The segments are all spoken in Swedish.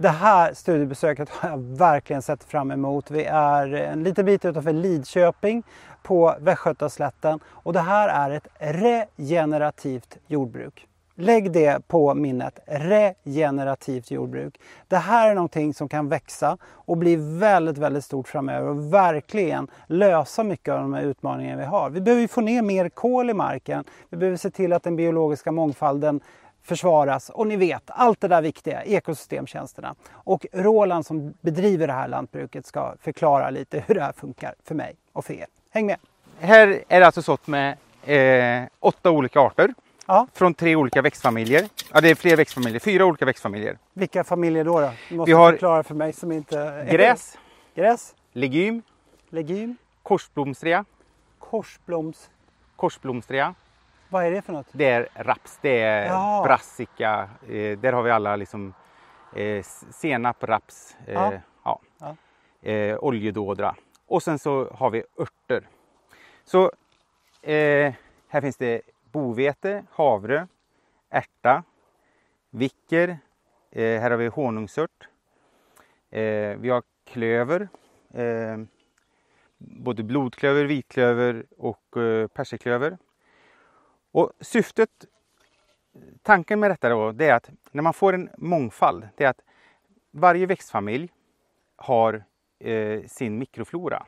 Det här studiebesöket har jag verkligen sett fram emot. Vi är en liten bit utanför Lidköping på Västgötaslätten och det här är ett regenerativt jordbruk. Lägg det på minnet, regenerativt jordbruk. Det här är någonting som kan växa och bli väldigt, väldigt stort framöver och verkligen lösa mycket av de här utmaningarna vi har. Vi behöver få ner mer kol i marken. Vi behöver se till att den biologiska mångfalden försvaras och ni vet allt det där viktiga, ekosystemtjänsterna. Och Roland som bedriver det här lantbruket ska förklara lite hur det här funkar för mig och för er. Häng med! Här är det alltså sått med eh, åtta olika arter Ja. från tre olika växtfamiljer. Ja, det är fler växtfamiljer, fyra olika växtfamiljer. Vilka familjer då? då? Du måste Vi har- förklara för mig som inte... Gräs, Gräs, legum, legum, korsblomstria, korsbloms... korsblomstria. Vad är det för något? Det är raps, det är Ja. brassica. Eh, där har vi alla liksom eh, senap, raps, eh, Ja. ja. Eh, oljedådra. Och sen så har vi örter. Så eh, här finns det bovete, havre, ärta, vicker. Eh, här har vi honungsört. Eh, vi har klöver. Både blodklöver, vitklöver och eh, persiklöver. Och syftet, tanken med detta då, det är att när man får en mångfald, det är att varje växtfamilj har eh, sin mikroflora.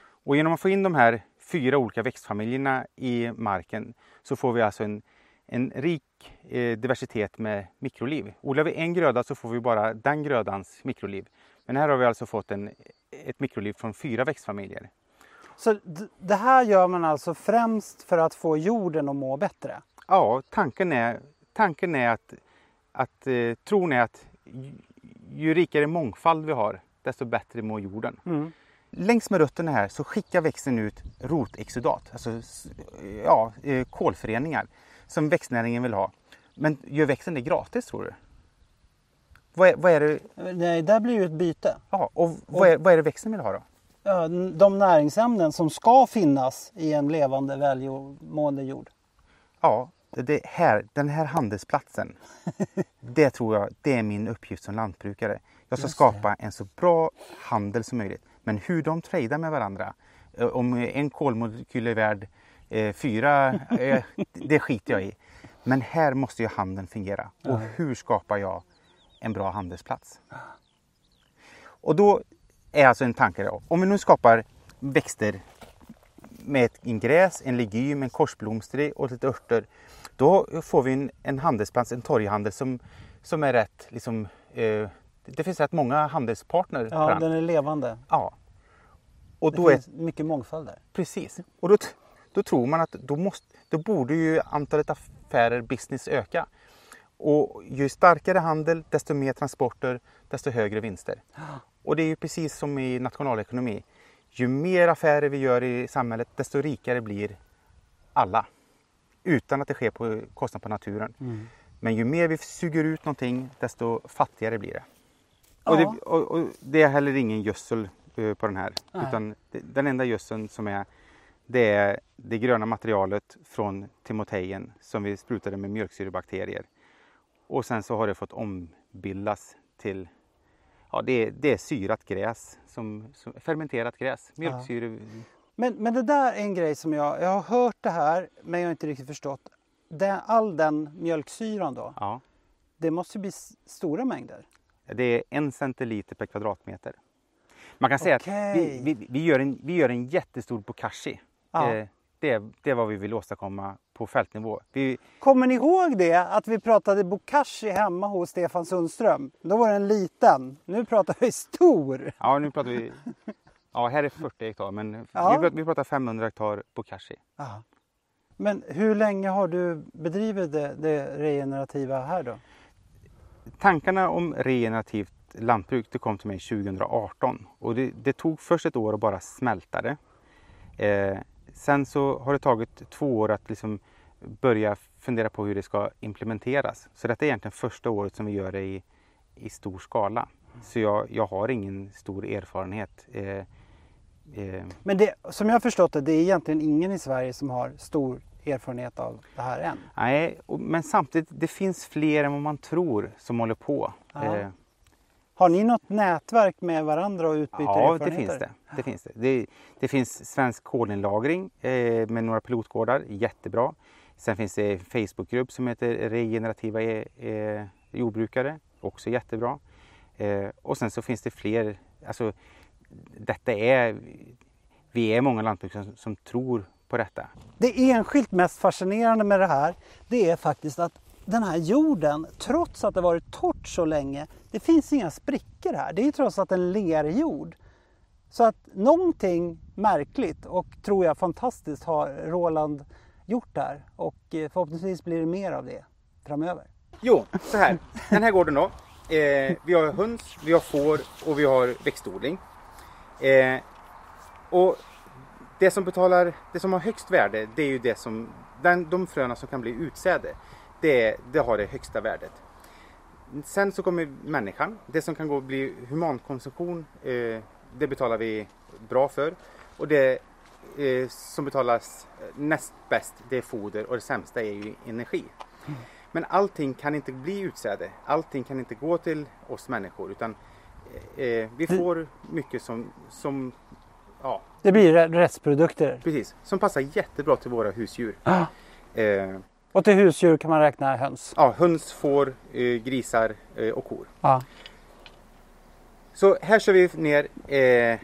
Och genom att få in de här fyra olika växtfamiljerna i marken så får vi alltså en, en rik eh, diversitet med mikroliv. Odlar vi en gröda så får vi bara den grödans mikroliv. Men här har vi alltså fått en, ett mikroliv från fyra växtfamiljer. Så det här gör man alltså främst för att få jorden att må bättre? Ja, tanken är, tanken är att, att eh, tron är att ju, ju rikare mångfald vi har, desto bättre mår jorden. Mm. Längs med rötterna här så skickar växten ut rotexudat, alltså ja, eh, kolföreningar som växtnäringen vill ha. Men gör växten det gratis tror du? Vad är, vad är det, Nej, där blir ju ett byte. ja, och vad är, vad är det växten vill ha då? De näringsämnen som ska finnas i en levande välmående jord. Ja, det här, den här handelsplatsen, det tror jag, det är min uppgift som lantbrukare. Jag ska Just det. skapa en så bra handel som möjligt. Men hur de tradar med varandra, eh, om en kolmolekyl är värd eh, fyra, eh, det skiter jag i. Men här måste ju handeln fungera. Och hur skapar jag en bra handelsplats? Och då är alltså en tanke om vi nu skapar växter med en gräs, en legum, en korsblomstrig och lite örter. Då får vi en, en handelsplats, en torghandel som, som är rätt, liksom, eh, det finns rätt många handelspartner Ja, den. den är levande. Ja. Och Det då är, finns mycket mångfald där. precis. Och då, då tror man att då, måste, då borde ju antalet affärer, business öka. Och ju starkare handel, desto mer transporter, desto högre vinster. Och det är ju precis som i nationalekonomi. Ju mer affärer vi gör i samhället, desto rikare blir alla. Utan att det sker på kostnad på naturen. Mm. Men ju mer vi suger ut någonting, desto fattigare blir det. Ja. Och, det och, och det är heller ingen gödsel eh, på den här. Nej. Utan den enda gödseln som är det är det gröna materialet från Timotejen som vi sprutade med mjölksyrebakterier. Och sen så har det fått ombildas till Ja, det är, det är syrat gräs, som, som, fermenterat gräs. Mjölksyre. Men, men det där är en grej som jag, jag har hört det här men jag har inte riktigt förstått. Det, all den mjölksyran då, Ja, det måste bli stora mängder. det är en centiliter per kvadratmeter. Man kan säga att Okej. vi, vi, vi, gör en, vi gör en jättestor bokashi. Ja. Eh, det, det är vad vi vill åstadkomma på fältnivå. Vi, Kommer ni ihåg det att vi pratade bokashi hemma hos Stefan Sundström? Då var den liten. Nu pratar vi stor. ja, nu pratar vi... Ja, här är 40 hektar, men Ja. vi, pratar, vi pratar 500 hektar bokashi. Ja. Men hur länge har du bedrivit det, det regenerativa här då? Tankarna om regenerativt lantbruk det kom till mig 2018 och det, det tog först ett år att bara smälta det. Eh, sen så har det tagit två år att liksom börja fundera på hur det ska implementeras. Så detta är egentligen första året som vi gör det i, i stor skala. Så jag, jag har ingen stor erfarenhet. Eh, eh, Men det, som jag har förstått det, det är egentligen ingen i Sverige som har stor erfarenhet av det här än. nej, och, men samtidigt det finns fler än vad man tror som håller på. Eh, Har ni något nätverk med varandra och utbyter Ja, det erfarenheter? finns det. Det finns, det. Det, det finns svensk kolinlagring eh, med några pilotgårdar, jättebra. Sen finns det en Facebookgrupp som heter Regenerativa eh, eh, jordbrukare, också jättebra. Eh, och sen så finns det fler, alltså detta är, vi är många lantbrukare som, som tror på detta. Det enskilt mest fascinerande med det här, det är faktiskt att den här jorden, trots att det varit torrt så länge, det finns inga sprickor här. Det är ju trots allt en lerjord. Så att någonting märkligt och tror jag fantastiskt har Roland gjort där och eh, förhoppningsvis blir det mer av det framöver. Jo, så här. Den här gården då. Eh, vi har höns, vi har får och vi har växtodling. Eh, och det som betalar, det som har högst värde, det är ju det som, den, de fröna som kan bli utsäde. Det, det har det högsta värdet. Sen så kommer människan. Det som kan gå bli humankonsumtion, eh, det betalar vi bra för. Och det eh, som betalas näst bäst, det är foder och det sämsta är ju energi. Men allting kan inte bli utsäde. Allting kan inte gå till oss människor utan eh, vi får mycket som, som, ja, Det blir re- restprodukter. precis, som passar jättebra till våra husdjur. Ah. Och till husdjur kan man räkna höns. ja, höns, får, eh, grisar eh, och kor. Ja. Så här kör vi ner eh, eh,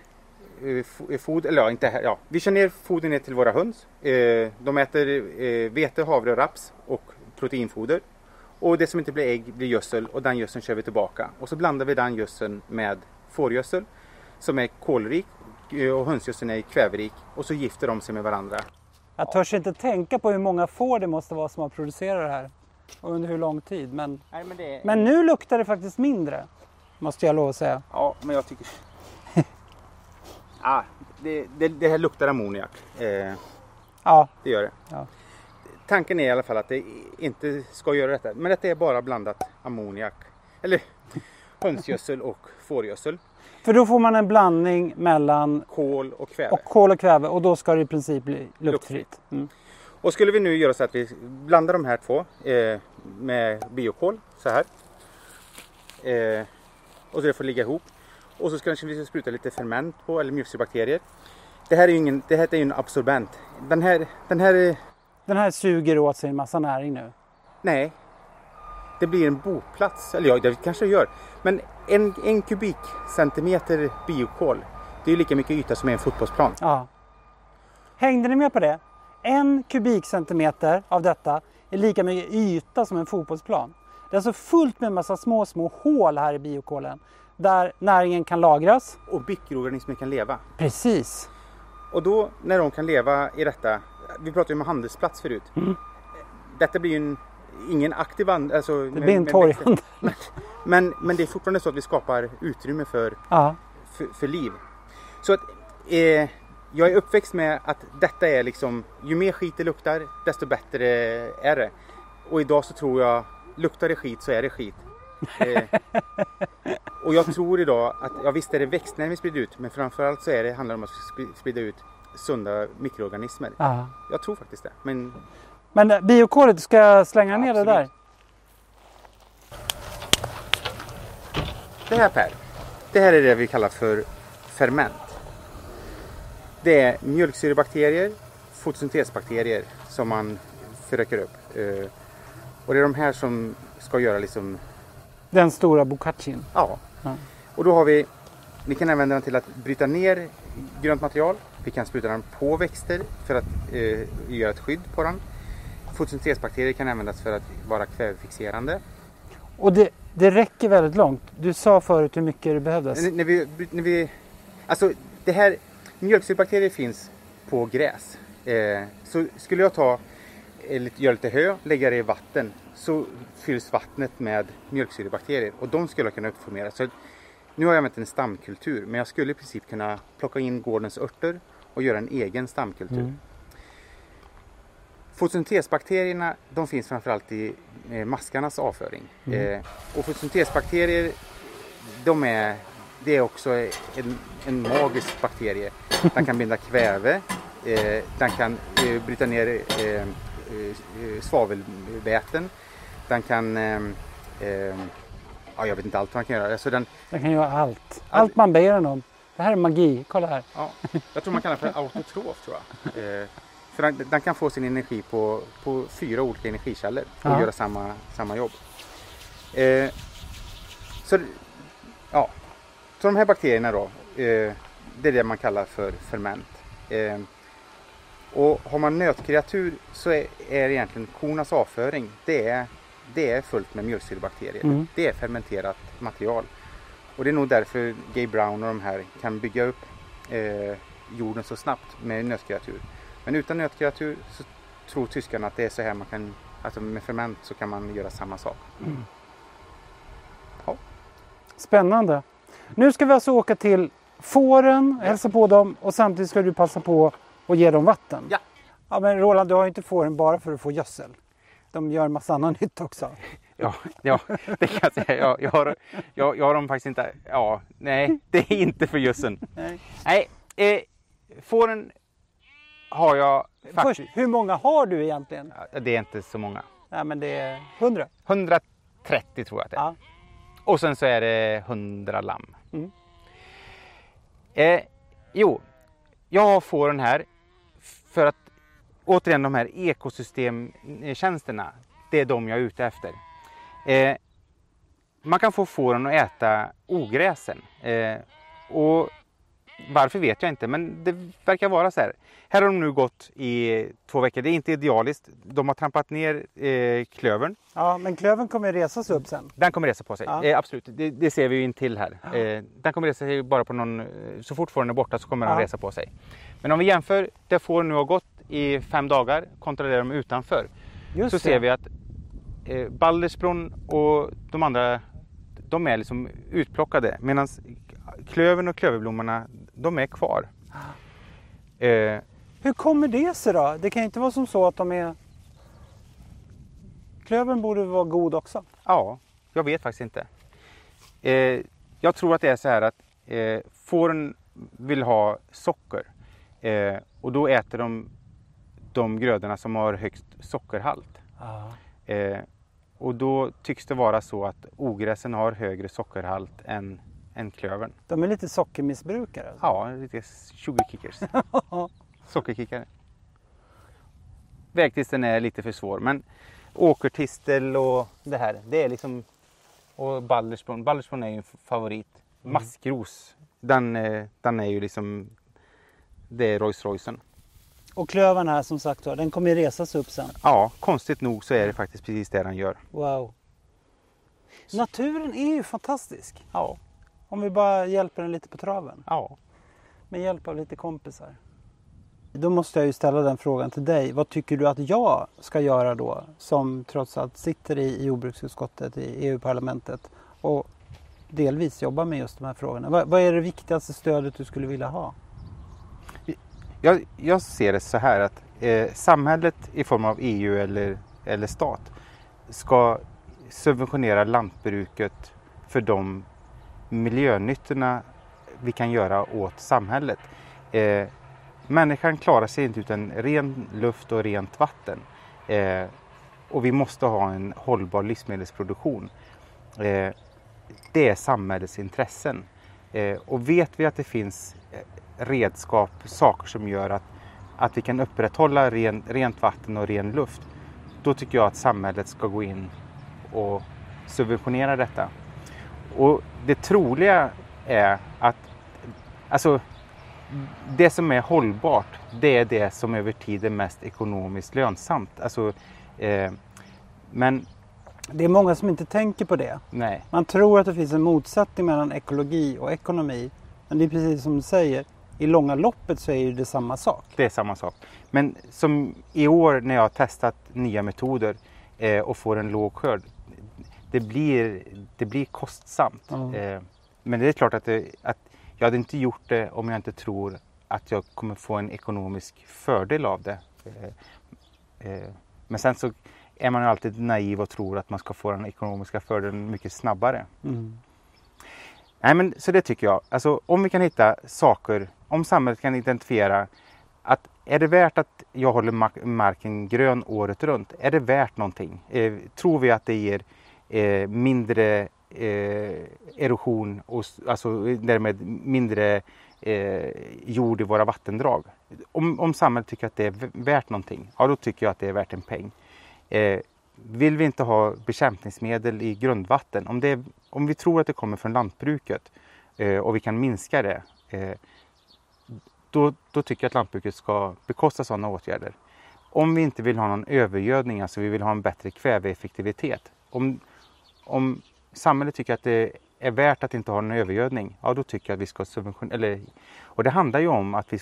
fo- foder, eller ja, inte här, ja. Vi kör ner foder ner till våra höns. Eh, de äter eh, vete, havre och raps och proteinfoder. Och det som inte blir ägg blir gödsel och den gödseln kör vi tillbaka. Och så blandar vi den gödseln med fårgödsel som är kolrik och hönsgödseln är kväverik och så gifter de sig med varandra. Jag törs inte tänka på hur många får det måste vara som har producerat det här. Och under hur lång tid. Men, Nej, men det men nu luktar det faktiskt mindre. Måste jag lov att säga. Ja, men jag tycker... ah, det, det, det här luktar ammoniak. Eh, Ja, Det gör det. Ja. Tanken är i alla fall att det inte ska göra detta. Men detta är bara blandat ammoniak. Eller hönsgödsel och fårgödsel. För då får man en blandning mellan Kol och kväve. och kol och kväve och då ska det i princip bli luktfritt. Mm. Och skulle vi nu göra så att vi blandar de här två eh, med biokol så här. Eh, och så det får ligga ihop. Och så ska kanske vi spruta lite ferment på eller mjölksyrabakterier. Det här är ju ingen, det här är ju en absorbent. Den här, den här är, Den här suger åt sig en massa näring nu. nej. Det blir en boplats, eller ja det kanske det gör. Men en, en kubikcentimeter biokol. Det är ju lika mycket yta som en fotbollsplan. Ja. Hängde ni med på det? En kubikcentimeter av detta är lika mycket yta som en fotbollsplan. Det är alltså fullt med en massa små, små hål här i biokolen där näringen kan lagras. Och mikroorganismer kan leva. Precis. Och då när de kan leva i detta, vi pratade ju om handelsplats förut. Detta blir ju en, ingen aktiv and, alltså. Det blir en torghandel. Men, men det är fortfarande så att vi skapar utrymme för, Ja. för, för liv. Så att eh, jag är uppväxt med att detta är liksom, ju mer skit det luktar desto bättre är det. Och idag så tror jag, luktar det skit så är det skit. Eh, och jag tror idag att, ja visst är det växtnäring vi sprider ut, men framförallt så är det, handlar det om att sp- sprida ut sunda mikroorganismer. ja. Jag tror faktiskt det. Men Men eh, biokolet, ska jag slänga ner det Absolut. där? det här Per, det här är det vi kallar för ferment. Det är mjölksyrebakterier, fotosyntesbakterier som man förökar upp. Eh, Och det är de här som ska göra liksom, Den stora bokaccin. ja. Ja. Och då har vi, vi kan använda den till att bryta ner grönt material. Vi kan spruta den på växter för att eh, göra ett skydd på den. Fotosyntesbakterier kan användas för att vara kvävefixerande. Och det, det räcker väldigt långt. Du sa förut hur mycket det behövdes. N- När vi, när vi, alltså det här, mjölksyrebakterier finns på gräs. Eh, så skulle jag ta, eh, göra lite hö, lägga det i vatten så fylls vattnet med mjölksyrebakterier och de skulle kunna uppformeras. Så nu har jag använt en stamkultur men jag skulle i princip kunna plocka in gårdens örter och göra en egen stamkultur. Mm. Fotosyntesbakterierna de finns framförallt i eh, maskarnas avföring. Mm. Eh, och fotosyntesbakterier de är, det är också en, en magisk bakterie. Den kan binda kväve, eh, den kan bryta ner svavelväten, den kan ja, jag vet inte allt man kan göra. Alltså den, Den kan göra allt. Allt man ber den om. Det här är magi. Kolla här. ja, jag tror man kallar det för autotrof tror jag. För den, den kan få sin energi på, på fyra olika energikällor och Ja. göra samma, samma jobb. Eh, så, ja. så de här bakterierna då, eh, det är det man kallar för ferment. Eh, och har man nötkreatur så är, är egentligen kornas avföring, det är, det är fullt med mjölksyrebakterier. Mm. Det är fermenterat material. Och det är nog därför Gay Brown och de här kan bygga upp eh, jorden så snabbt med nötkreatur. Men utan nötkreatur så tror tyskarna att det är så här man kan, alltså med ferment så kan man göra samma sak. Spännande. Nu ska vi alltså åka till fåren, hälsa på dem och samtidigt ska du passa på att ge dem vatten. Ja. Ja men Roland, du har ju inte fåren bara för att få gödsel. De gör en massa annan nytta också. Ja, ja det kan jag säga. Jag, jag, har, jag, jag har dem faktiskt inte, ja, nej, det är inte för gödseln. Nej. Nej, eh, fåren har jag Först, faktiskt, hur många har du egentligen? Det är inte så många. Nej men det är 100. 130 tror jag att det är. Ja. Och sen så är det 100 lamm. Mm. Eh, jo, jag får den här för att återigen de här ekosystemtjänsterna, det är de jag är ute efter. Eh, man kan få fåren att äta ogräsen. Eh, och varför vet jag inte, men det verkar vara så här. Här har de nu gått i två veckor. Det är inte idealiskt. De har trampat ner eh, klövern. ja, men klövern kommer resa sig upp sen. Den kommer resa på sig, Ja. eh, absolut. Det, det ser vi ju in till här. Eh, den kommer resa sig bara på någon, eh, så fort fåren är borta så kommer den Ja. resa på sig. Men om vi jämför där fåren nu har gått i fem dagar kontra det de är utanför. Just så det. ser vi att eh, Baldersbron och de andra, de är liksom utplockade. Medan klövern och klöverblommorna, de är kvar. Eh, Hur kommer det sig då? Det kan inte vara som så att de är... Klövern borde vara god också. Ja, jag vet faktiskt inte. Eh, jag tror att det är så här att eh, fåren vill ha socker eh, och då äter de de grödorna som har högst sockerhalt. Eh, och då tycks det vara så att ogräsen har högre sockerhalt än, än klövern. De är lite sockermissbrukare. alltså. Ja, lite sugarkickers. Sockerkickare. Vägtisten är lite för svår men åkertistel och det här, det är liksom och balderspån. Balderspån är ju en favorit. Maskros, den, eh, den är ju liksom det är Rolls Roycen. Och klövern här som sagt den kommer ju resa sig upp sen. Ja, konstigt nog så är det faktiskt precis det den gör. Wow. Naturen är ju fantastisk. Ja, Om vi bara hjälper den lite på traven. ja. Med hjälp av lite kompisar. Då måste jag ju ställa den frågan till dig. Vad tycker du att jag ska göra då? Som trots allt sitter i jordbruksutskottet i EU-parlamentet och delvis jobbar med just de här frågorna. Vad, vad är det viktigaste stödet du skulle vilja ha? Jag, jag ser det så här att eh, samhället i form av EU eller, eller stat ska subventionera lantbruket för de miljönyttorna vi kan göra åt samhället. Eh, människan klarar sig inte utan ren luft och rent vatten. Eh, och vi måste ha en hållbar livsmedelsproduktion. Eh, det är samhällets intressen. Eh, och vet vi att det finns eh, redskap, saker som gör att, att vi kan upprätthålla ren, rent vatten och ren luft, då tycker jag att samhället ska gå in och subventionera detta. Och det troliga är att alltså, det som är hållbart, det är det som över tid är mest ekonomiskt lönsamt. Alltså, eh, men Det är många som inte tänker på det. nej, Man tror att det finns en motsättning mellan ekologi och ekonomi. Men det är precis som du säger, i långa loppet så är det samma sak. det är samma sak. Men som i år när jag har testat nya metoder eh, och får en låg skörd, det blir, det blir kostsamt. Ja. Eh, men det är klart att, det, att jag hade inte gjort det om jag inte tror att jag kommer få en ekonomisk fördel av det. Eh, eh, men sen så är man ju alltid naiv och tror att man ska få den ekonomiska fördelen mycket snabbare. Mm. Nej, men så det tycker jag. Alltså, om vi kan hitta saker, om samhället kan identifiera att är det värt att jag håller ma- marken grön året runt? Är det värt någonting? Eh, tror vi att det ger eh, mindre eh, erosion och alltså därmed mindre eh, jord i våra vattendrag. Om, om samhället tycker att det är värt någonting, ja då tycker jag att det är värt en peng. Eh, vill vi inte ha bekämpningsmedel i grundvatten, om, det, om vi tror att det kommer från lantbruket eh, och vi kan minska det, eh, då, då tycker jag att lantbruket ska bekosta sådana åtgärder. Om vi inte vill ha någon övergödning, alltså vi vill ha en bättre kväveeffektivitet. Om, om samhället tycker att det är värt att inte ha någon övergödning, ja då tycker jag att vi ska subventionera. Och det handlar ju om att vi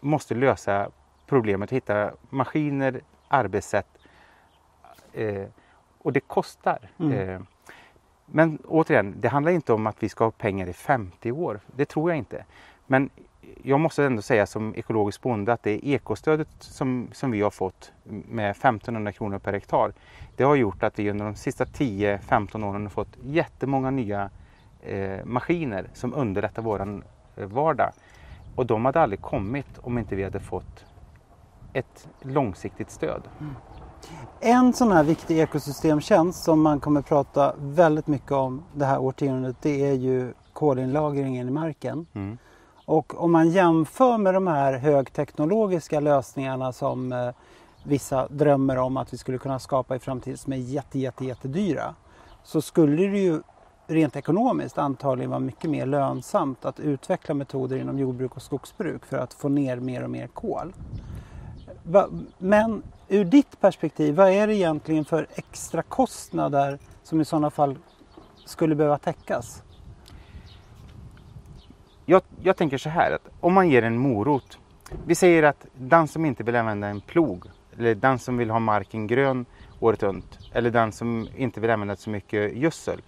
måste lösa problemet, hitta maskiner, arbetssätt. Eh, och det kostar. Mm. Eh, men återigen, det handlar inte om att vi ska ha pengar i 50 år. Det tror jag inte. Men jag måste ändå säga som ekologisk bonde att det ekostödet som, som vi har fått med 1500 kronor per hektar. Det har gjort att vi under de sista 10-15 åren har fått jättemånga nya eh, maskiner som underlättar vår eh, vardag. Och de hade aldrig kommit om inte vi hade fått ett långsiktigt stöd. Mm. En sån här viktig ekosystemtjänst som man kommer prata väldigt mycket om det här årtiondet det är ju kolinlagringen i marken. Mm. Och om man jämför med de här högteknologiska lösningarna som eh, vissa drömmer om att vi skulle kunna skapa i framtiden som är jätte, jätte, jättedyra så skulle det ju rent ekonomiskt antagligen vara mycket mer lönsamt att utveckla metoder inom jordbruk och skogsbruk för att få ner mer och mer kol. Men ur ditt perspektiv, vad är det egentligen för extra kostnader som i sådana fall skulle behöva täckas? Jag, jag tänker så här att om man ger en morot. Vi säger att den som inte vill använda en plog eller den som vill ha marken grön året runt eller den som inte vill använda så mycket gödsel.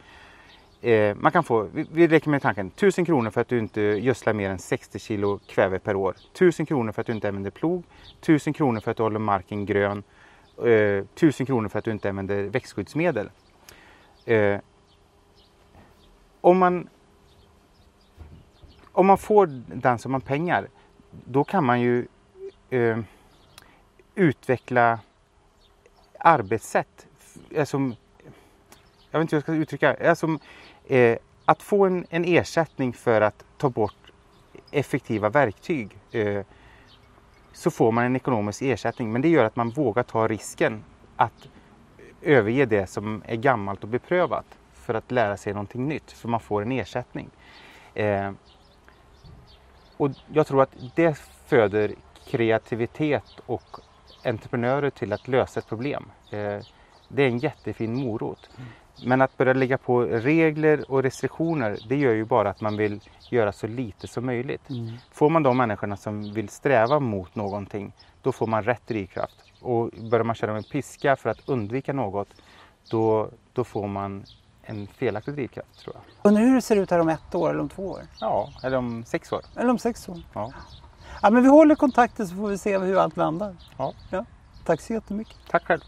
Eh, man kan få, vi, vi leker med tanken, 1000 kronor för att du inte gödslar mer än 60 kilo kväve per år. 1000 kronor för att du inte använder plog. 1000 kronor för att du håller marken grön. Eh, 1000 kronor för att du inte använder växtskyddsmedel. Eh, om man om man får den summan pengar, då kan man ju eh, utveckla arbetssätt. Alltså, jag vet inte hur jag ska uttrycka alltså, eh, Att få en, en, ersättning för att ta bort effektiva verktyg eh, så får man en ekonomisk ersättning. Men det gör att man vågar ta risken att överge det som är gammalt och beprövat för att lära sig någonting nytt, för man får en ersättning. Eh, och jag tror att det föder kreativitet och entreprenörer till att lösa ett problem. Eh, det är en jättefin morot. Men att börja lägga på regler och restriktioner det gör ju bara att man vill göra så lite som möjligt. Mm. Får man de människorna som vill sträva mot någonting då får man rätt drivkraft. Och börjar man köra med piska för att undvika något då, då får man en felaktig drivkraft tror jag. Undrar hur det ser ut här om ett år eller om två år? Ja, eller om sex år. Eller om sex år. Ja. ja men vi håller kontakten så får vi se hur allt landar. Ja. ja. Tack så jättemycket. Tack själv.